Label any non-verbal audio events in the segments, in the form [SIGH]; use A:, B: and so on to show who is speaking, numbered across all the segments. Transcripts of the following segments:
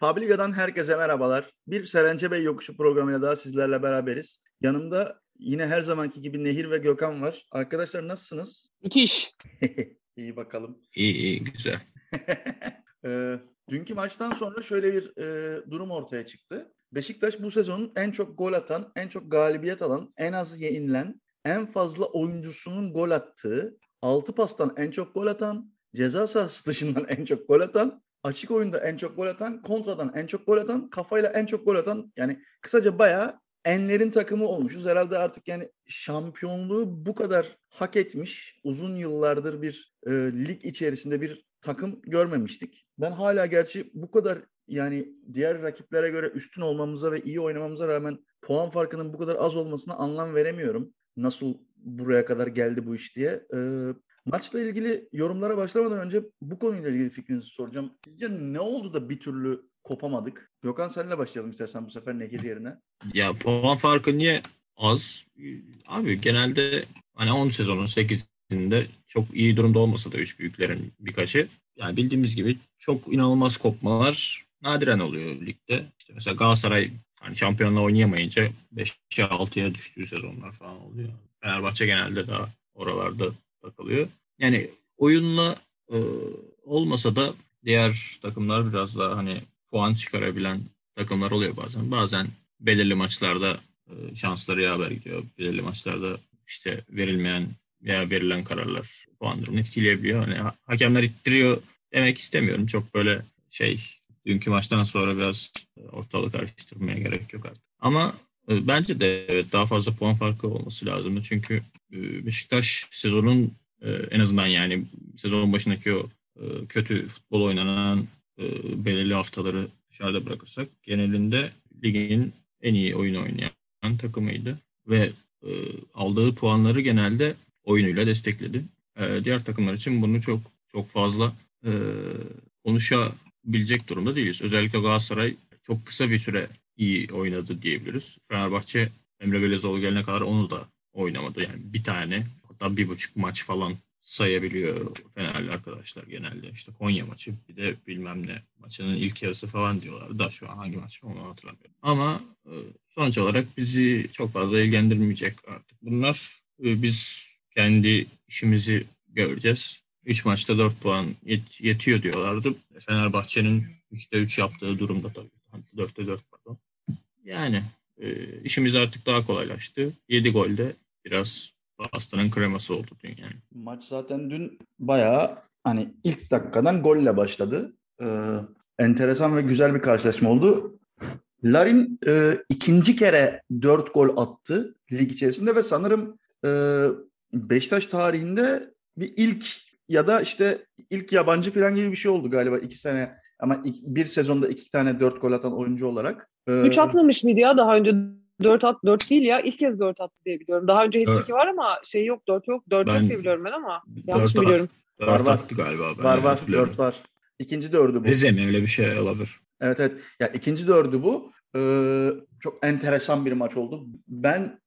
A: Publica'dan herkese merhabalar. Bir Serence Bey Yokuşu programıyla daha sizlerle beraberiz. Yanımda yine her zamanki gibi Nehir ve Gökhan var. Arkadaşlar nasılsınız?
B: Müthiş. [LAUGHS]
A: İyi bakalım.
C: İyi iyi güzel. [LAUGHS]
A: e, dünkü maçtan sonra şöyle bir e, durum ortaya çıktı. Beşiktaş bu sezonun en çok gol atan, en çok galibiyet alan, en az yenilen, en fazla oyuncusunun gol attığı, altı pastan en çok gol atan, ceza sahası dışından [LAUGHS] en çok gol atan, açık oyunda en çok gol atan, kontradan en çok gol atan, kafayla en çok gol atan yani kısaca bayağı enlerin takımı olmuşuz. Herhalde artık yani şampiyonluğu bu kadar hak etmiş uzun yıllardır bir e, lig içerisinde bir takım görmemiştik. Ben hala gerçi bu kadar yani diğer rakiplere göre üstün olmamıza ve iyi oynamamıza rağmen puan farkının bu kadar az olmasına anlam veremiyorum. Nasıl buraya kadar geldi bu iş diye. Ee, maçla ilgili yorumlara başlamadan önce bu konuyla ilgili fikrinizi soracağım. Sizce ne oldu da bir türlü kopamadık? Gökhan senle başlayalım istersen bu sefer Nehir yerine.
C: Ya puan farkı niye az? Abi genelde hani 10 sezonun 8'inde çok iyi durumda olmasa da üç büyüklerin birkaçı. Yani bildiğimiz gibi çok inanılmaz kopmalar nadiren oluyor ligde. İşte mesela Galatasaray hani şampiyonla oynayamayınca 5'e 6'ya düştüğü sezonlar falan oluyor. Fenerbahçe genelde daha oralarda takılıyor. Yani oyunla e, olmasa da diğer takımlar biraz daha hani puan çıkarabilen takımlar oluyor bazen. Bazen belirli maçlarda e, şansları yaver gidiyor. Belirli maçlarda işte verilmeyen veya verilen kararlar puan durumunu etkileyebiliyor. Hani hakemler ittiriyor demek istemiyorum. Çok böyle şey dünkü maçtan sonra biraz ortalık karıştırmaya gerek yok artık. Ama e, bence de evet daha fazla puan farkı olması lazımdı. Çünkü e, Beşiktaş sezonun e, en azından yani sezon başındaki o e, kötü futbol oynanan e, belirli haftaları dışarıda bırakırsak genelinde ligin en iyi oyun oynayan takımıydı. Ve e, aldığı puanları genelde oyunuyla destekledi. Diğer takımlar için bunu çok çok fazla konuşabilecek durumda değiliz. Özellikle Galatasaray çok kısa bir süre iyi oynadı diyebiliriz. Fenerbahçe Emre Belezoğlu gelene kadar onu da oynamadı. Yani bir tane hatta bir buçuk maç falan sayabiliyor Fenerli arkadaşlar genelde. İşte Konya maçı bir de bilmem ne maçının ilk yarısı falan diyorlar da şu an hangi maç onu hatırlamıyorum. Ama e, sonuç olarak bizi çok fazla ilgilendirmeyecek artık. Bunlar e, biz kendi işimizi göreceğiz. 3 maçta 4 puan yet- yetiyor diyorlardı. Fenerbahçe'nin 3'te 3 yaptığı durumda tabii. 4'te 4 pardon. Yani e, işimiz artık daha kolaylaştı. 7 golde biraz pastanın kreması oldu dün yani.
A: Maç zaten dün bayağı hani ilk dakikadan golle başladı. Ee, enteresan ve güzel bir karşılaşma oldu. Larin e, ikinci kere dört gol attı lig içerisinde ve sanırım e, Beşiktaş tarihinde bir ilk ya da işte ilk yabancı falan gibi bir şey oldu galiba iki sene ama bir sezonda iki tane dört gol atan oyuncu olarak.
B: Ee, Üç atmamış mıydı ya daha önce? Dört at, dört değil ya. ilk kez dört attı diye biliyorum. Daha önce hat var ama şey yok, dört yok. Dört ben, yok diye biliyorum ben ama yanlış biliyorum?
C: Dört var var. galiba. Ben
A: var var, dört var. İkinci dördü bu.
C: Rize mi öyle bir şey olabilir.
A: Evet evet. Ya ikinci dördü bu. Ee, çok enteresan bir maç oldu. Ben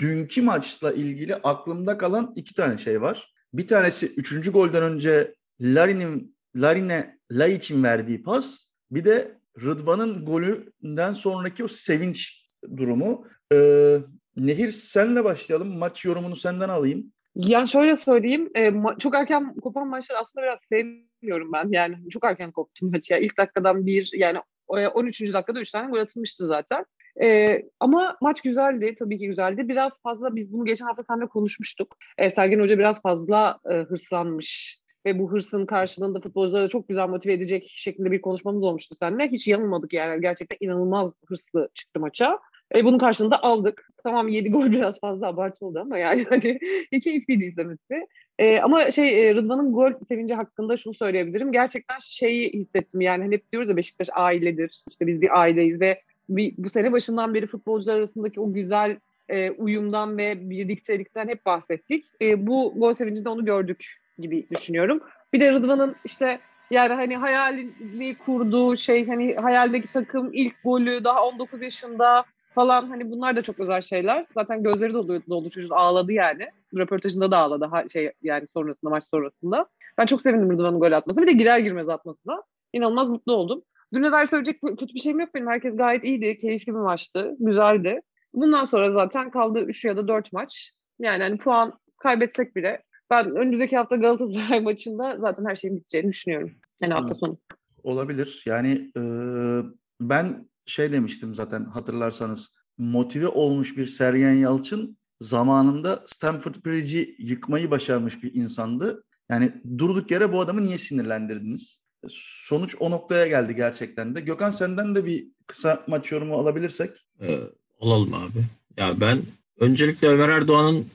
A: dünkü maçla ilgili aklımda kalan iki tane şey var. Bir tanesi üçüncü golden önce Larin'in Larine Laiç'in verdiği pas. Bir de Rıdvan'ın golünden sonraki o sevinç durumu. Ee, Nehir senle başlayalım. Maç yorumunu senden alayım.
B: Yani şöyle söyleyeyim. E, ma- çok erken kopan maçlar aslında biraz sevmiyorum ben. Yani çok erken koptu maç. Ya. İlk dakikadan bir yani 13. E, dakikada 3 tane gol atılmıştı zaten. Ee, ama maç güzeldi. Tabii ki güzeldi. Biraz fazla biz bunu geçen hafta seninle konuşmuştuk. Ee, Sergen Hoca biraz fazla e, hırslanmış ve bu hırsın karşılığında futbolcuları çok güzel motive edecek şeklinde bir konuşmamız olmuştu seninle. Hiç yanılmadık yani. Gerçekten inanılmaz hırslı çıktı maça. E, bunun karşılığında aldık. Tamam 7 gol [LAUGHS] biraz fazla abartı oldu ama yani hani [LAUGHS] keyifliydi izlemesi. E, ama şey e, Rıdvan'ın gol sevinci hakkında şunu söyleyebilirim. Gerçekten şeyi hissettim yani hani hep diyoruz ya Beşiktaş ailedir. İşte biz bir aileyiz ve bir, bu sene başından beri futbolcular arasındaki o güzel e, uyumdan ve birliktelikten hep bahsettik. E, bu gol sevincinde onu gördük gibi düşünüyorum. Bir de Rıdvan'ın işte yani hani hayalini kurduğu şey hani hayaldeki takım ilk golü daha 19 yaşında falan hani bunlar da çok özel şeyler. Zaten gözleri dolu, dolu çocuk ağladı yani. Röportajında da ağladı ha, şey yani sonrasında maç sonrasında. Ben çok sevindim Rıdvan'ın gol atması. Bir de girer girmez atması da. İnanılmaz mutlu oldum. Düne dair söyleyecek kötü bir şeyim yok benim. Herkes gayet iyiydi. Keyifli bir maçtı. Güzeldi. Bundan sonra zaten kaldı 3 ya da 4 maç. Yani hani puan kaybetsek bile ben önümüzdeki hafta Galatasaray [LAUGHS] maçında zaten her şeyin biteceğini düşünüyorum. Yani hafta sonu.
A: Olabilir. Yani e, ben şey demiştim zaten hatırlarsanız motive olmuş bir Sergen Yalçın zamanında Stamford Bridge'i yıkmayı başarmış bir insandı. Yani durduk yere bu adamı niye sinirlendirdiniz? Sonuç o noktaya geldi gerçekten de. Gökhan senden de bir kısa maç yorumu alabilirsek.
C: Ee, alalım abi. Ya ben öncelikle Ömer Erdoğan'ın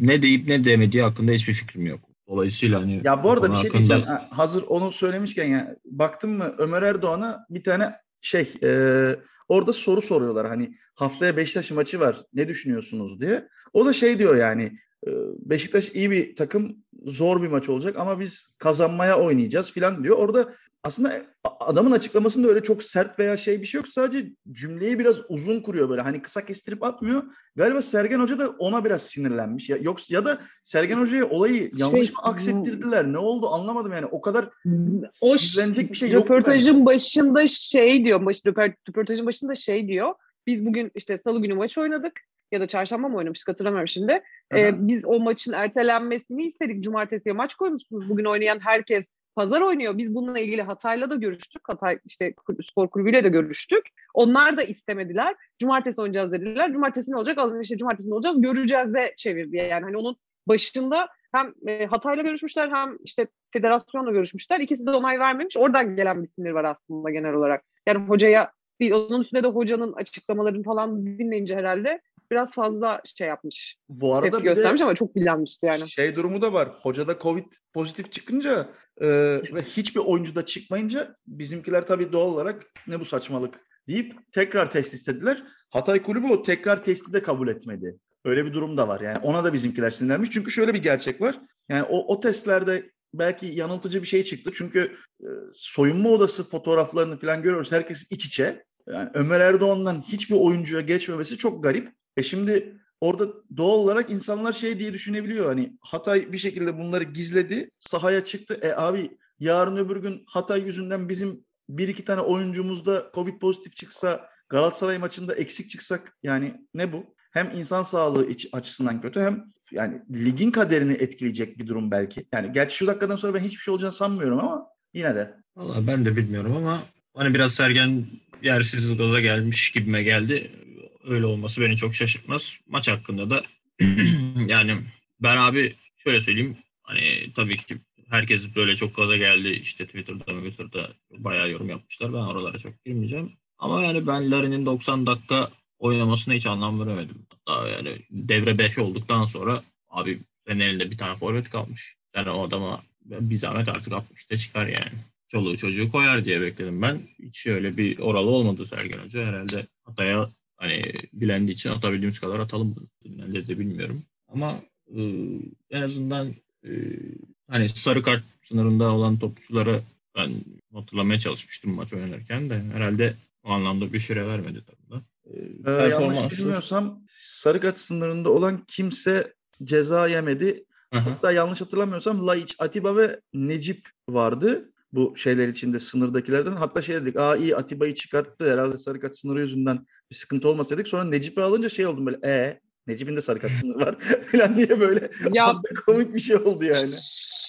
C: ne deyip ne demediği hakkında hiçbir fikrim yok. Dolayısıyla hani
A: Ya bu arada bir şey hakkında... diyeceğim. Hazır onu söylemişken ya baktım mı Ömer Erdoğan'a bir tane şey e, orada soru soruyorlar hani haftaya Beşiktaş maçı var ne düşünüyorsunuz diye. O da şey diyor yani Beşiktaş iyi bir takım zor bir maç olacak ama biz kazanmaya oynayacağız filan diyor. Orada aslında adamın açıklamasında öyle çok sert veya şey bir şey yok. Sadece cümleyi biraz uzun kuruyor böyle. Hani kısa kestirip atmıyor. Galiba Sergen Hoca da ona biraz sinirlenmiş. Ya, yoksa ya da Sergen Hoca'ya olayı yanlış şey, mı aksettirdiler? Ne oldu anlamadım yani. O kadar o sinirlenecek bir şey yok.
B: Röportajın başında şey diyor. Baş, röportajın başında şey diyor. Biz bugün işte salı günü maç oynadık ya da çarşamba mı oynamıştık hatırlamıyorum şimdi. Ee, biz o maçın ertelenmesini istedik. Cumartesiye maç koymuşsunuz. Bugün oynayan herkes pazar oynuyor. Biz bununla ilgili Hatay'la da görüştük. Hatay işte spor kulübüyle de görüştük. Onlar da istemediler. Cumartesi oynayacağız dediler. Cumartesi ne olacak? Alın işte cumartesi ne olacak? Göreceğiz de çevirdi. Yani hani onun başında hem e, Hatay'la görüşmüşler hem işte federasyonla görüşmüşler. İkisi de onay vermemiş. Oradan gelen bir sinir var aslında genel olarak. Yani hocaya değil. Onun üstünde de hocanın açıklamalarını falan dinleyince herhalde biraz fazla şey yapmış. Bu arada tepki göstermiş ama çok bilenmişti yani.
A: Şey durumu da var. Hocada Covid pozitif çıkınca e, ve hiçbir oyuncu da çıkmayınca bizimkiler tabii doğal olarak ne bu saçmalık deyip tekrar test istediler. Hatay kulübü o tekrar testi de kabul etmedi. Öyle bir durum da var. Yani ona da bizimkiler sinirlenmiş. Çünkü şöyle bir gerçek var. Yani o, o testlerde belki yanıltıcı bir şey çıktı. Çünkü e, soyunma odası fotoğraflarını falan görüyoruz. Herkes iç içe. Yani Ömer Erdoğan'dan hiçbir oyuncuya geçmemesi çok garip. E şimdi orada doğal olarak insanlar şey diye düşünebiliyor. Hani Hatay bir şekilde bunları gizledi, sahaya çıktı. E abi yarın öbür gün Hatay yüzünden bizim bir iki tane oyuncumuzda Covid pozitif çıksa, Galatasaray maçında eksik çıksak yani ne bu? Hem insan sağlığı açısından kötü hem yani ligin kaderini etkileyecek bir durum belki. Yani gerçi şu dakikadan sonra ben hiçbir şey olacağını sanmıyorum ama yine de.
C: Valla ben de bilmiyorum ama hani biraz Sergen yersiz gaza gelmiş gibime geldi öyle olması beni çok şaşırtmaz. Maç hakkında da [CLEARS THROAT] yani ben abi şöyle söyleyeyim. Hani tabii ki herkes böyle çok gaza geldi. İşte Twitter'da Twitter'da bayağı yorum yapmışlar. Ben oralara çok girmeyeceğim. Ama yani ben Larin'in 90 dakika oynamasına hiç anlam veremedim. Hatta yani devre 5 olduktan sonra abi senin elinde bir tane forvet kalmış. Yani o adama bir zahmet artık 60'ta çıkar yani. Çoluğu çocuğu koyar diye bekledim ben. Hiç öyle bir oralı olmadı Sergen Hoca. Herhalde Hatay'a hani bilendiği için atabildiğimiz kadar atalım. Ne de bilmiyorum. Ama e, en azından e, hani sarı kart sınırında olan topçulara ben hatırlamaya çalışmıştım maç oynarken de herhalde o anlamda bir süre vermedi tabii da.
A: Ee, yanlış bilmiyorsam sarı kart sınırında olan kimse ceza yemedi. Aha. Hatta yanlış hatırlamıyorsam Laiç, Atiba ve Necip vardı bu şeyler içinde sınırdakilerden. Hatta şey dedik aa iyi Atiba'yı çıkarttı herhalde sarı kart sınırı yüzünden bir sıkıntı olmasaydık. Sonra Necip'i alınca şey oldum böyle e Necip'in de sarı kart sınırı var [LAUGHS] falan diye böyle ya, [LAUGHS] komik bir şey oldu yani.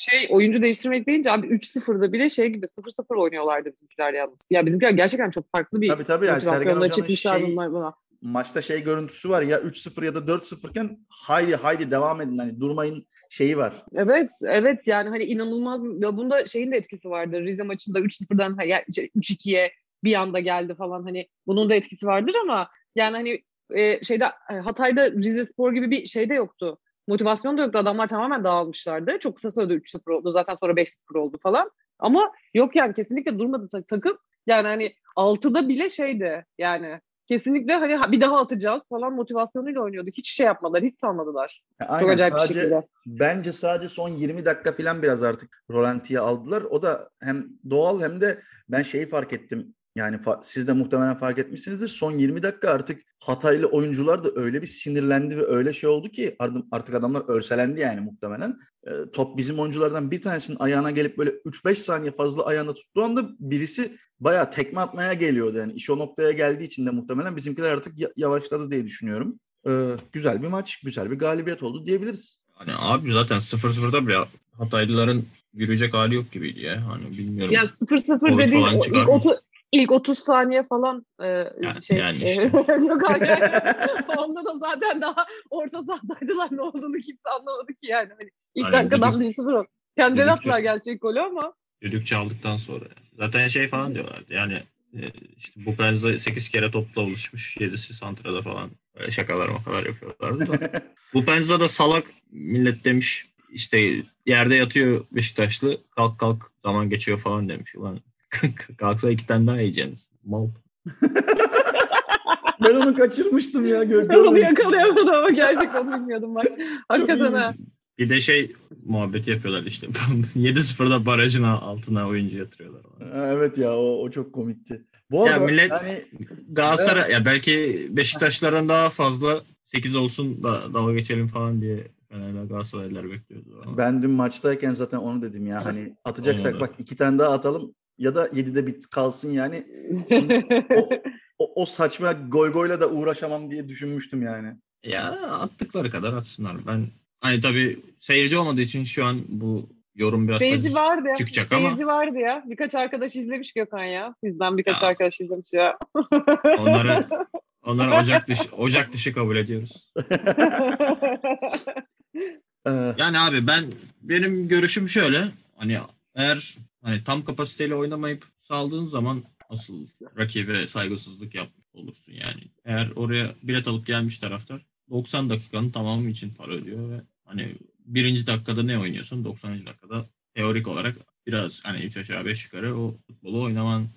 B: Şey oyuncu değiştirmek deyince abi 3-0'da bile şey gibi 0-0 oynuyorlardı bizimkiler yalnız. Ya bizimkiler gerçekten çok farklı bir
A: tabii, tabii yani Sergen Hoca'nın şey, bunlar buna. Maçta şey görüntüsü var ya 3-0 ya da 4-0 iken haydi haydi devam edin hani durmayın şeyi var.
B: Evet, evet yani hani inanılmaz. Ya bunda şeyin de etkisi vardır. Rize maçında 3-0'dan 3-2'ye bir anda geldi falan hani bunun da etkisi vardır ama yani hani e, şeyde e, Hatay'da Rize Spor gibi bir şey de yoktu. Motivasyon da yoktu. Adamlar tamamen dağılmışlardı. Çok kısa sürede 3-0 oldu. Zaten sonra 5-0 oldu falan. Ama yok yani kesinlikle durmadı takım. Yani hani 6'da bile şeydi yani kesinlikle hani bir daha atacağız falan motivasyonuyla oynuyorduk. Hiç şey yapmadılar, hiç salmadılar.
A: Aynen, Çok acayip sadece, bir şekilde. Bence sadece son 20 dakika falan biraz artık rolantiye aldılar. O da hem doğal hem de ben şeyi fark ettim. Yani fa- siz de muhtemelen fark etmişsinizdir. Son 20 dakika artık Hataylı oyuncular da öyle bir sinirlendi ve öyle şey oldu ki artık adamlar örselendi yani muhtemelen. E, top bizim oyunculardan bir tanesinin ayağına gelip böyle 3-5 saniye fazla ayağına tuttuğu anda birisi bayağı tekme atmaya geliyordu. Yani iş o noktaya geldiği için de muhtemelen bizimkiler artık ya- yavaşladı diye düşünüyorum. E, güzel bir maç, güzel bir galibiyet oldu diyebiliriz.
C: Hani abi zaten 0-0'da bile Hataylıların yürüyecek hali yok gibiydi ya. Hani bilmiyorum.
B: Ya 0-0
C: Covid
B: dediğin o ilk,
C: mı?
B: otu- ilk 30 saniye falan e,
C: Yani-
B: şey.
C: yani
B: e,
C: işte. [LAUGHS]
B: yok [LAUGHS] hayır. Onda da zaten daha orta sahadaydılar ne olduğunu kimse anlamadı ki yani. Hani ilk
C: Aynen,
B: dakikadan
C: düdük-
B: 1-0 oldu. Kendileri attılar gerçek golü ama
C: Düdük çaldıktan sonra. Zaten şey falan diyorlardı. Yani e, işte bu Penza 8 kere topla buluşmuş. 7'si Santra'da falan. Böyle şakalar makalar yapıyorlardı da. [LAUGHS] bu Penza da salak millet demiş. İşte yerde yatıyor Beşiktaşlı. Kalk kalk zaman geçiyor falan demiş. Ulan kalksa iki tane daha yiyeceksiniz. Mal. [LAUGHS]
A: ben onu kaçırmıştım ya. Gör,
B: onu yakalayamadım ama gerçekten onu bilmiyordum bak. Hakikaten ha.
C: Bir de şey muhabbeti yapıyorlar işte. [LAUGHS] 7-0'da barajın altına oyuncu yatırıyorlar.
A: Evet ya o, o çok komikti. Bu
C: Ya
A: arada
C: millet-
A: yani
C: Galatasaray ya belki Beşiktaşlardan daha fazla 8 olsun da dalga geçelim falan diye Fenerler Galatasaraylılar bekliyordu. Ama
A: ben dün maçtayken zaten onu dedim ya hani [LAUGHS] atacaksak
C: Olmadı.
A: bak iki tane daha atalım ya da 7'de bit kalsın yani. O, [LAUGHS] o, o saçma goy goyla da uğraşamam diye düşünmüştüm yani.
C: Ya attıkları kadar atsınlar. Ben hani tabii seyirci olmadığı için şu an bu yorum biraz
B: Seyirci vardı.
C: çıkacak ama
B: Seyirci vardı ya. Birkaç arkadaş izlemiş Gökhan ya. Bizden birkaç
C: Ya.
B: arkadaş izlemiş ya.
C: onları onları [LAUGHS] ocak dışı ocak dışı kabul ediyoruz. [LAUGHS]
A: Ee,
C: Yani abi ben benim görüşüm şöyle. Hani eğer hani tam kapasiteyle oynamayıp saldığın zaman asıl rakibe saygısızlık yapmış olursun yani. Eğer oraya bilet alıp gelmiş taraftar 90 dakikanın tamamı için para ödüyor ve hani birinci dakikada ne oynuyorsun 90. dakikada teorik olarak biraz hani 3 aşağı 5 yukarı o futbolu oynaman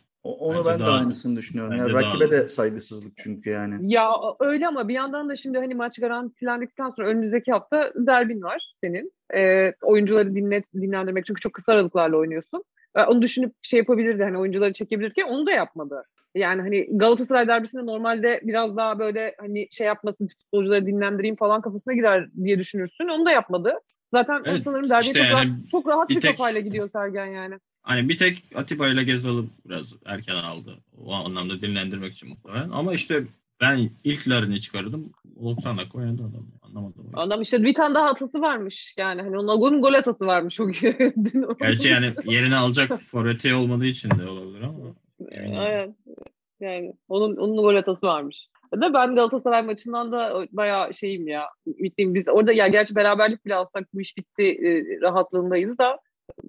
A: onu
C: Bence
A: ben de
C: daha-
A: aynısını düşünüyorum. Ya
C: bence daha-
A: rakibe de saygısızlık çünkü yani.
B: Ya öyle ama bir yandan da şimdi hani maç garantilendikten sonra önümüzdeki hafta derbin var senin. Ee, oyuncuları dinlet, dinlendirmek çünkü çok kısa aralıklarla oynuyorsun. Ee, onu düşünüp şey yapabilirdi hani oyuncuları çekebilirken onu da yapmadı. Yani hani Galatasaray derbisinde normalde biraz daha böyle hani şey yapmasın futbolcuları dinlendireyim falan kafasına girer diye düşünürsün. Onu da yapmadı. Zaten
C: Evet,
B: sanırım derbiye
C: işte
B: çok,
C: yani
B: rahat, çok rahat
C: bir
B: bir,
C: tek-
B: kafayla gidiyor Sergen yani.
C: Hani bir tek Atiba ile Gezal'ı biraz erken aldı. O anlamda dinlendirmek için muhtemelen. Ama işte ben ilklerini çıkardım. 90 dakika oynadı adam. Anlamadım.
B: Adam işte bir tane daha hatası varmış. Yani hani onun golün gol hatası varmış o gün. [LAUGHS]
C: Gerçi yani yerini alacak forveti olmadığı için de olabilir ama. Yani-
B: Aynen. Yani onun onun gol hatası varmış. Da ben Galatasaray maçından da bayağı şeyim ya. Ümitliyim. Biz orada ya gerçi beraberlik bile alsak bu iş bitti e, rahatlığındayız da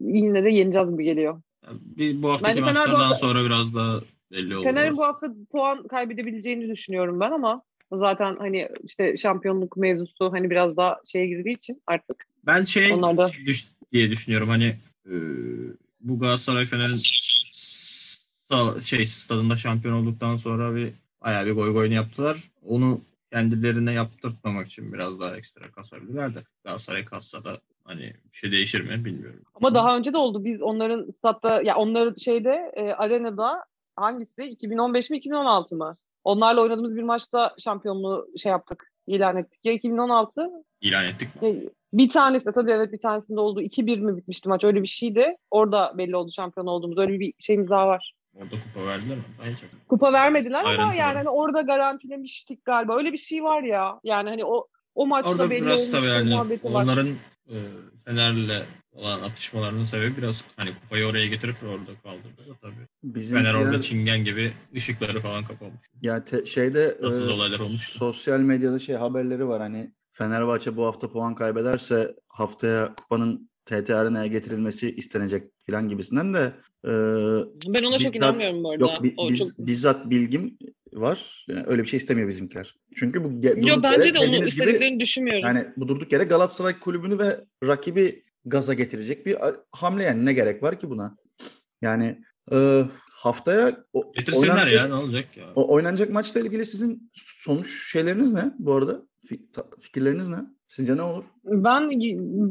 B: yine de yeneceğiz gibi geliyor.
C: Bir, bu haftaki
B: Bence
C: maçlardan
B: hafta-
C: sonra biraz daha belli olur.
B: Fener'in bu hafta puan kaybedebileceğini düşünüyorum ben ama zaten hani işte şampiyonluk mevzusu hani biraz daha şeye girdiği için artık
C: Ben şey
B: Onlar da-
C: düş, diye düşünüyorum hani e, bu Galatasaray Fener'in sta- şey stadında şampiyon olduktan sonra bir bayağı bir goy goyunu yaptılar. Onu kendilerine yaptırtmamak için biraz daha ekstra kasabilirler de Galatasaray kassa da hani bir şey değişir mi bilmiyorum.
B: Ama daha önce de oldu. Biz onların statta ya onların şeyde e, arenada hangisi? 2015 mi 2016 mı? Onlarla oynadığımız bir maçta şampiyonluğu şey yaptık. ilan ettik. Ya 2016
C: İlan ettik mi?
B: ya bir tanesi de tabii evet bir tanesinde oldu. 2-1 mi bitmişti maç? Öyle bir şeydi. Orada belli oldu şampiyon olduğumuz. Öyle bir şeyimiz daha var.
C: Orada kupa verdiler mi? Hiç
B: Kupa vermediler ama
C: Ayrıntılı.
B: yani hani orada garantilemiştik galiba. Öyle bir şey var ya. Yani hani o o maçta
C: Orada
B: belli olmuş
C: yani
B: muhabbeti var.
C: onların e, Fener'le olan atışmalarının sebebi biraz hani kupayı oraya getirip orada kaldırdı da tabii.
A: Bizim
C: Fener orada çingen gibi ışıkları falan kapamış.
A: ya te- şeyde
C: Tatsız
A: e,
C: olaylar olmuş.
A: sosyal medyada şey haberleri var hani Fenerbahçe bu hafta puan kaybederse haftaya kupanın TT Arena'ya getirilmesi istenecek falan gibisinden de e,
B: Ben ona çok
A: bizzat-
B: inanmıyorum bu arada.
A: Yok bi-
B: o
A: biz,
B: çok...
A: bizzat bilgim var. Yani öyle bir şey istemiyor bizimkiler. Çünkü bu ge-
B: Yo bence
A: yere
B: de onu
A: gibi-
B: istediklerini düşünmüyorum.
A: Yani bu durduk yere Galatasaray kulübünü ve rakibi gaza getirecek bir hamle yani ne gerek var ki buna? Yani e, haftaya o,
C: Getirsinler
A: oynanacak,
C: ya ne olacak ya.
A: o- oynanacak maçla ilgili sizin sonuç şeyleriniz ne bu arada? Fikirleriniz ne? Sizce ne olur?
B: Ben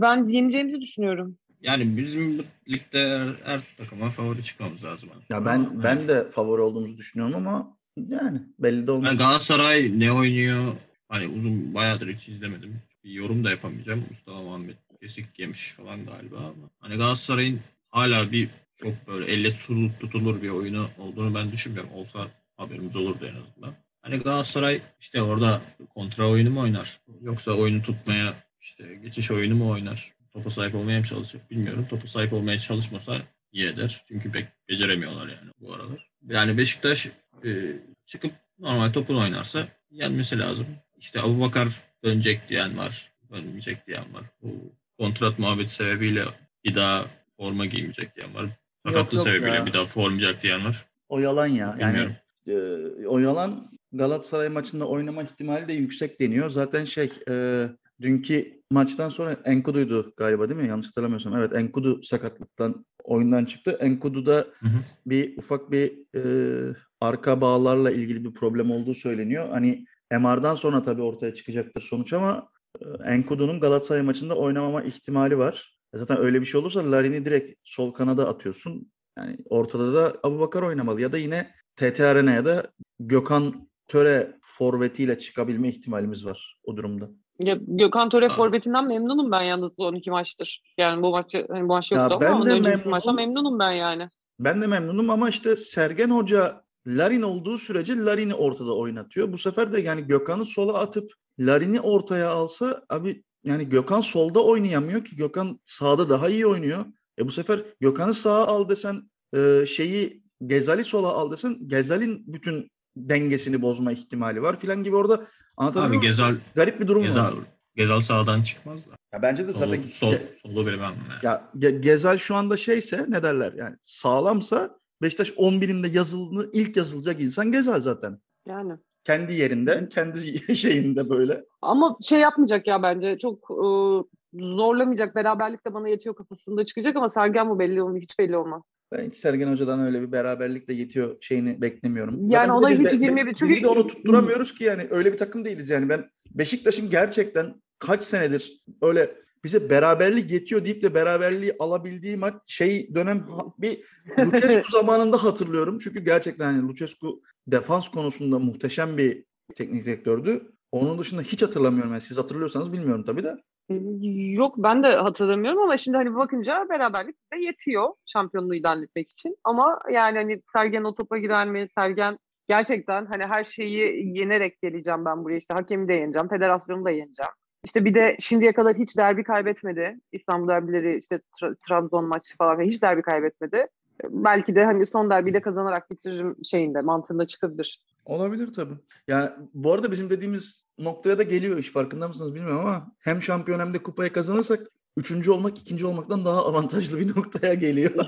B: ben yeneceğimizi düşünüyorum.
C: yani bizim ligde her, her takıma favori çıkmamız lazım.
A: Ya ben ben de favori olduğumuzu düşünüyorum ama yani belli de olmaz.
C: Yani Galatasaray ne oynuyor? Hani uzun bayağıdır hiç izlemedim. Bir yorum da yapamayacağım. Mustafa Muhammed kesik yemiş falan galiba ama. Hani Galatasaray'ın hala bir çok böyle elle tutulur, tutulur bir oyunu olduğunu ben düşünmüyorum. Olsa haberimiz olurdu en azından. Hani Galatasaray işte orada kontra oyunu mu oynar? Yoksa oyunu tutmaya işte geçiş oyunu mu oynar? Topa sahip olmaya mı çalışacak bilmiyorum. Topa sahip olmaya çalışmasa iyi eder. Çünkü pek beceremiyorlar yani bu aralar. Yani Beşiktaş e, çıkıp normal topunu oynarsa yenmesi lazım. İşte Abu Bakar dönecek diyen var. Dönmeyecek diyen var. Bu kontrat muhabbeti sebebiyle bir daha forma giymeyecek diyen var. Sakatlığı
A: yok
C: sebebiyle
A: ya.
C: bir daha formayacak diyen var.
A: O yalan ya. Yani
C: Bilmiyorum.
A: e, o yalan Galatasaray maçında oynama ihtimali de yüksek deniyor. Zaten şey e, dünkü maçtan sonra Enkudu'ydu galiba değil mi? Yanlış hatırlamıyorsam. Evet Enkudu sakatlıktan oyundan çıktı. Enkudu'da
C: Hı hı.
A: bir ufak bir e, arka bağlarla ilgili bir problem olduğu söyleniyor. Hani MR'dan sonra tabii ortaya çıkacaktır sonuç ama e, Enkudu'nun Galatasaray maçında oynamama ihtimali var. E Zaten öyle bir şey olursa Larin'i direkt sol kanada atıyorsun. Yani ortada da Abubakar oynamalı ya da yine TT Arena'ya da Gökhan Töre forvetiyle çıkabilme ihtimalimiz var o durumda.
B: Ya, Gökhan Töre forvetinden memnunum ben yalnız 12 maçtır. Yani bu maçı hani bu maç
A: Ya
B: yoktu
A: ben
B: ama ondan önceki
A: memnunum.
B: maçta memnunum ben yani.
A: Ben de memnunum ama işte Sergen Hoca Larin olduğu sürece Larin'i ortada oynatıyor. Bu sefer de yani Gökhan'ı sola atıp Larin'i ortaya alsa abi yani Gökhan solda oynayamıyor ki Gökhan sağda daha iyi oynuyor. E bu sefer Gökhan'ı sağa al desen e, şeyi Gezali sola al desen Gezal'in bütün dengesini bozma ihtimali var filan gibi orada anlatabiliyor
C: Abi? Gezal,
A: Garip bir durum var.
C: Gezal, Gezal sağdan çıkmaz da.
A: Ya bence de zaten
C: sol, solu bilmem yani.
A: ya Ge- Gezal şu anda şeyse ne derler yani sağlamsa Beşiktaş 11'inde yazılı ilk yazılacak insan Gezal zaten.
B: Yani.
A: Kendi yerinde, kendi [LAUGHS] şeyinde böyle.
B: Ama şey yapmayacak ya bence çok e, zorlamayacak. Beraberlik de bana yetiyor kafasında çıkacak ama Sergen bu belli olmuyor. Hiç belli olmaz.
A: Ben hiç Sergen Hoca'dan öyle bir beraberlikle yetiyor şeyini beklemiyorum.
B: Yani
A: Zaten
B: olaya
A: biz
B: hiç girmeyebilir.
A: Biz
B: Çünkü-
A: bir de onu tutturamıyoruz ki yani öyle bir takım değiliz yani. Ben Beşiktaş'ın gerçekten kaç senedir öyle bize beraberlik yetiyor deyip de beraberliği alabildiği maç şey dönem bir Lucescu [LAUGHS] zamanında hatırlıyorum. Çünkü gerçekten hani Lucescu defans konusunda muhteşem bir teknik direktördü. Onun dışında hiç hatırlamıyorum. Yani siz hatırlıyorsanız bilmiyorum tabii de.
B: Yok ben de hatırlamıyorum ama şimdi hani bakınca beraberlik bize yetiyor şampiyonluğu ilan etmek için. Ama yani hani Sergen o topa girer mi? Sergen gerçekten hani her şeyi yenerek geleceğim ben buraya. İşte hakemi de yeneceğim, federasyonu da yeneceğim. İşte bir de şimdiye kadar hiç derbi kaybetmedi. İstanbul derbileri işte Tra- Trabzon maçı falan hiç derbi kaybetmedi. Belki de hani son derbiyi de kazanarak bitiririm şeyinde mantığında çıkabilir.
A: Olabilir tabii. Yani bu arada bizim dediğimiz noktaya da geliyor iş farkında mısınız bilmiyorum ama hem şampiyon hem de kupayı kazanırsak üçüncü olmak ikinci olmaktan daha avantajlı bir [LAUGHS] noktaya geliyor.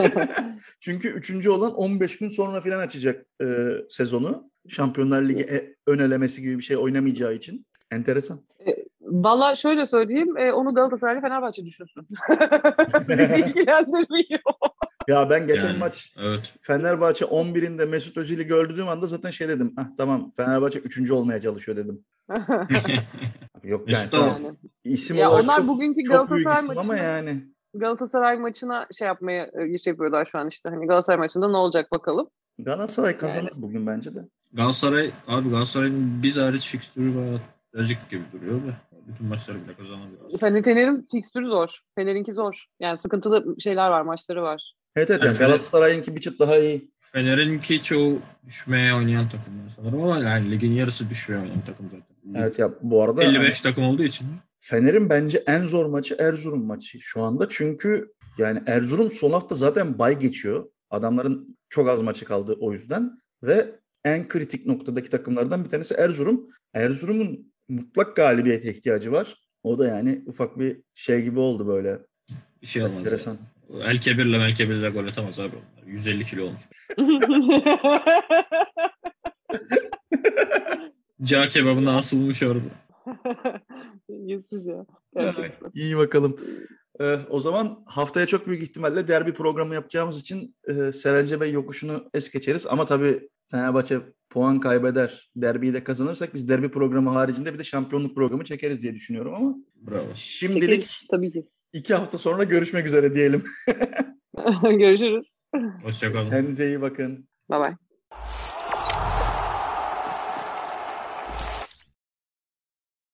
A: [LAUGHS] Çünkü üçüncü olan 15 gün sonra falan açacak e, sezonu. Şampiyonlar Ligi e, ön elemesi gibi bir şey oynamayacağı için. Enteresan.
B: Valla şöyle söyleyeyim, e, onu Galatasaray'la Fenerbahçe düşünsün. [LAUGHS] Beni ilgilendirmiyor.
A: Ya ben geçen
C: Yani,
A: maç
C: Evet.
A: Fenerbahçe 11'inde Mesut Özil'i gördüğüm anda zaten şey dedim. Ah tamam Fenerbahçe üçüncü olmaya çalışıyor dedim. [LAUGHS] Yok yani
C: Mesut
A: tamam.
B: yani.
A: İsim
B: Ya
A: olarak
B: onlar
A: çok,
B: bugünkü
A: çok büyük
B: Galatasaray
A: isim
B: maçına,
A: ama yani.
B: Galatasaray maçına şey yapmaya iş yapıyorlar şu an işte. Hani Galatasaray maçında ne olacak bakalım.
A: Galatasaray kazanır bugün bence de.
C: Galatasaray, abi Galatasaray'ın biz hariç fikstürü bayağı trajik gibi duruyor da. Bütün maçları bile kazanabilir.
B: Fener, Fener'in fikstürü zor. Fener'inki zor. Yani sıkıntılı şeyler var, maçları var.
A: Evet evet
C: Yani
A: yani
C: Fener-
A: Galatasaray'ınki bir çıt daha iyi.
C: Fener'inki çoğu düşmeye oynayan takımlar sanırım ama yani ligin yarısı düşmeye oynayan takım zaten.
A: Evet ya bu arada
C: 55 takım olduğu için
A: Fener'in bence en zor maçı Erzurum maçı şu anda. Çünkü yani Erzurum son hafta zaten bay geçiyor. Adamların çok az maçı kaldı o yüzden. Ve en kritik noktadaki takımlardan bir tanesi Erzurum. Erzurum'un mutlak galibiyete ihtiyacı var. O da yani ufak bir şey gibi oldu böyle.
C: bir şey olmaz.
A: Enteresan.
C: Yani. El Kebir'le Mel Kebir'le gol atamaz abi onlar. 150 kilo olmuş. [LAUGHS] Cağ kebabına asılmış orada.
B: Yüzsüz ya. Gerçekten.
A: İyi bakalım. Ee, o zaman haftaya çok büyük ihtimalle derbi programı yapacağımız için e, Serence Bey yokuşunu es geçeriz. Ama tabii Fenerbahçe puan kaybeder, derbiyi de kazanırsak biz derbi programı haricinde bir de şampiyonluk programı çekeriz diye düşünüyorum ama
C: Bravo.
A: şimdilik
B: Çekeriz, tabii ki.
A: İki hafta sonra görüşmek üzere diyelim. [LAUGHS]
B: Görüşürüz.
C: Hoşçakalın.
A: Kendinize iyi bakın.
B: Bye bye.